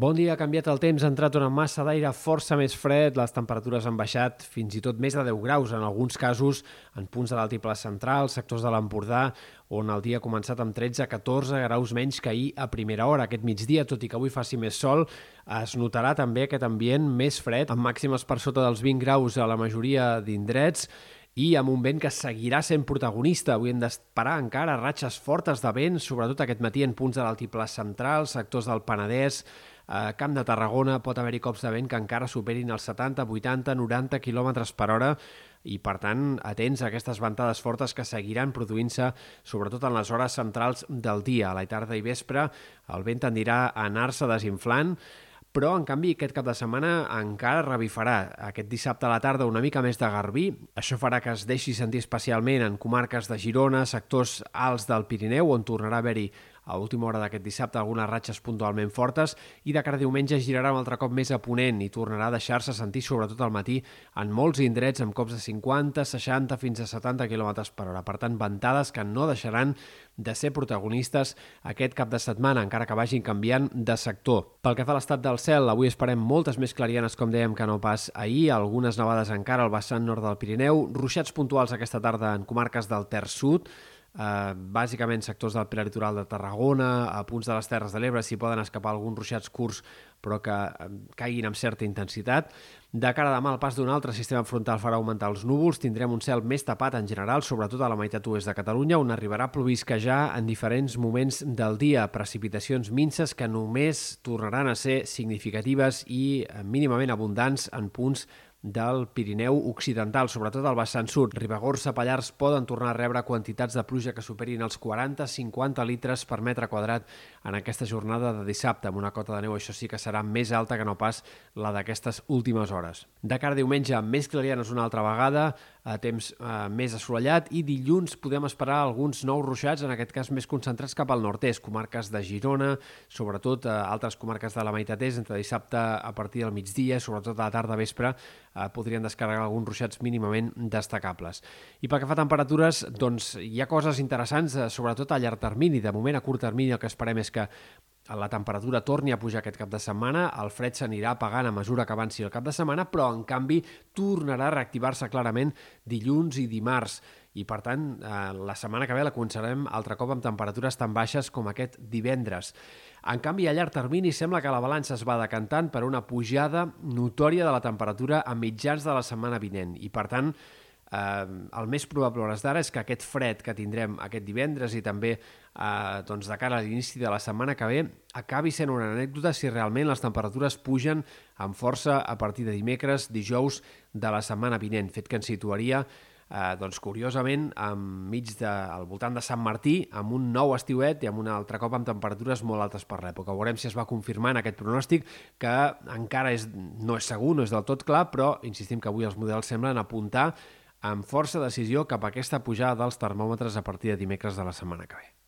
Bon dia, ha canviat el temps, ha entrat una massa d'aire força més fred, les temperatures han baixat fins i tot més de 10 graus, en alguns casos en punts de l'altiple central, sectors de l'Empordà, on el dia ha començat amb 13-14 graus menys que ahir a primera hora. Aquest migdia, tot i que avui faci més sol, es notarà també aquest ambient més fred, amb màximes per sota dels 20 graus a la majoria d'indrets, i amb un vent que seguirà sent protagonista. Avui hem d'esperar encara ratxes fortes de vent, sobretot aquest matí en punts de l'altiplà central, sectors del Penedès, a Camp de Tarragona pot haver-hi cops de vent que encara superin els 70, 80, 90 km per hora i, per tant, atents a aquestes ventades fortes que seguiran produint-se sobretot en les hores centrals del dia. A la tarda i vespre el vent tendirà a anar-se desinflant però, en canvi, aquest cap de setmana encara revifarà. Aquest dissabte a la tarda una mica més de garbí. Això farà que es deixi sentir especialment en comarques de Girona, sectors alts del Pirineu, on tornarà a haver-hi a última hora d'aquest dissabte algunes ratxes puntualment fortes i de cara a diumenge girarà un altre cop més a ponent i tornarà a deixar-se sentir sobretot al matí en molts indrets amb cops de 50, 60 fins a 70 km per hora. Per tant, ventades que no deixaran de ser protagonistes aquest cap de setmana, encara que vagin canviant de sector. Pel que fa a l'estat del cel, avui esperem moltes més clarianes, com dèiem, que no pas ahir, algunes nevades encara al vessant nord del Pirineu, ruixats puntuals aquesta tarda en comarques del Ter Sud, eh, bàsicament sectors del prelitoral de Tarragona, a punts de les Terres de l'Ebre, s'hi poden escapar alguns ruixats curts però que eh, caiguin amb certa intensitat. De cara a demà, el pas d'un altre sistema frontal farà augmentar els núvols, tindrem un cel més tapat en general, sobretot a la meitat oest de Catalunya, on arribarà a plovisquejar en diferents moments del dia, precipitacions minces que només tornaran a ser significatives i eh, mínimament abundants en punts del Pirineu Occidental, sobretot al vessant sud. Ribagorça, Pallars poden tornar a rebre quantitats de pluja que superin els 40-50 litres per metre quadrat en aquesta jornada de dissabte, amb una cota de neu, això sí que serà més alta que no pas la d'aquestes últimes hores. De cara a diumenge, més clarianes una altra vegada, a temps eh, més assolellat i dilluns podem esperar alguns nous ruixats, en aquest cas més concentrats cap al nord-est, comarques de Girona, sobretot eh, altres comarques de la meitat est, entre dissabte a partir del migdia, sobretot a la tarda vespre, eh, podrien descarregar alguns ruixats mínimament destacables. I pel que fa a temperatures, doncs hi ha coses interessants, eh, sobretot a llarg termini. De moment, a curt termini, el que esperem és que la temperatura torni a pujar aquest cap de setmana, el fred s'anirà apagant a mesura que avanci el cap de setmana, però en canvi tornarà a reactivar-se clarament dilluns i dimarts i per tant eh, la setmana que ve la començarem altre cop amb temperatures tan baixes com aquest divendres. En canvi, a llarg termini sembla que la balança es va decantant per una pujada notòria de la temperatura a mitjans de la setmana vinent i per tant Eh, el més probable hores d'ara és que aquest fred que tindrem aquest divendres i també eh, doncs de cara a l'inici de la setmana que ve acabi sent una anècdota si realment les temperatures pugen amb força a partir de dimecres, dijous de la setmana vinent, fet que ens situaria eh, doncs curiosament enmig de, al voltant de Sant Martí amb un nou estiuet i amb un altre cop amb temperatures molt altes per l'època. Veurem si es va confirmar en aquest pronòstic que encara és, no és segur, no és del tot clar, però insistim que avui els models semblen apuntar amb força decisió cap a aquesta pujada dels termòmetres a partir de dimecres de la setmana que ve.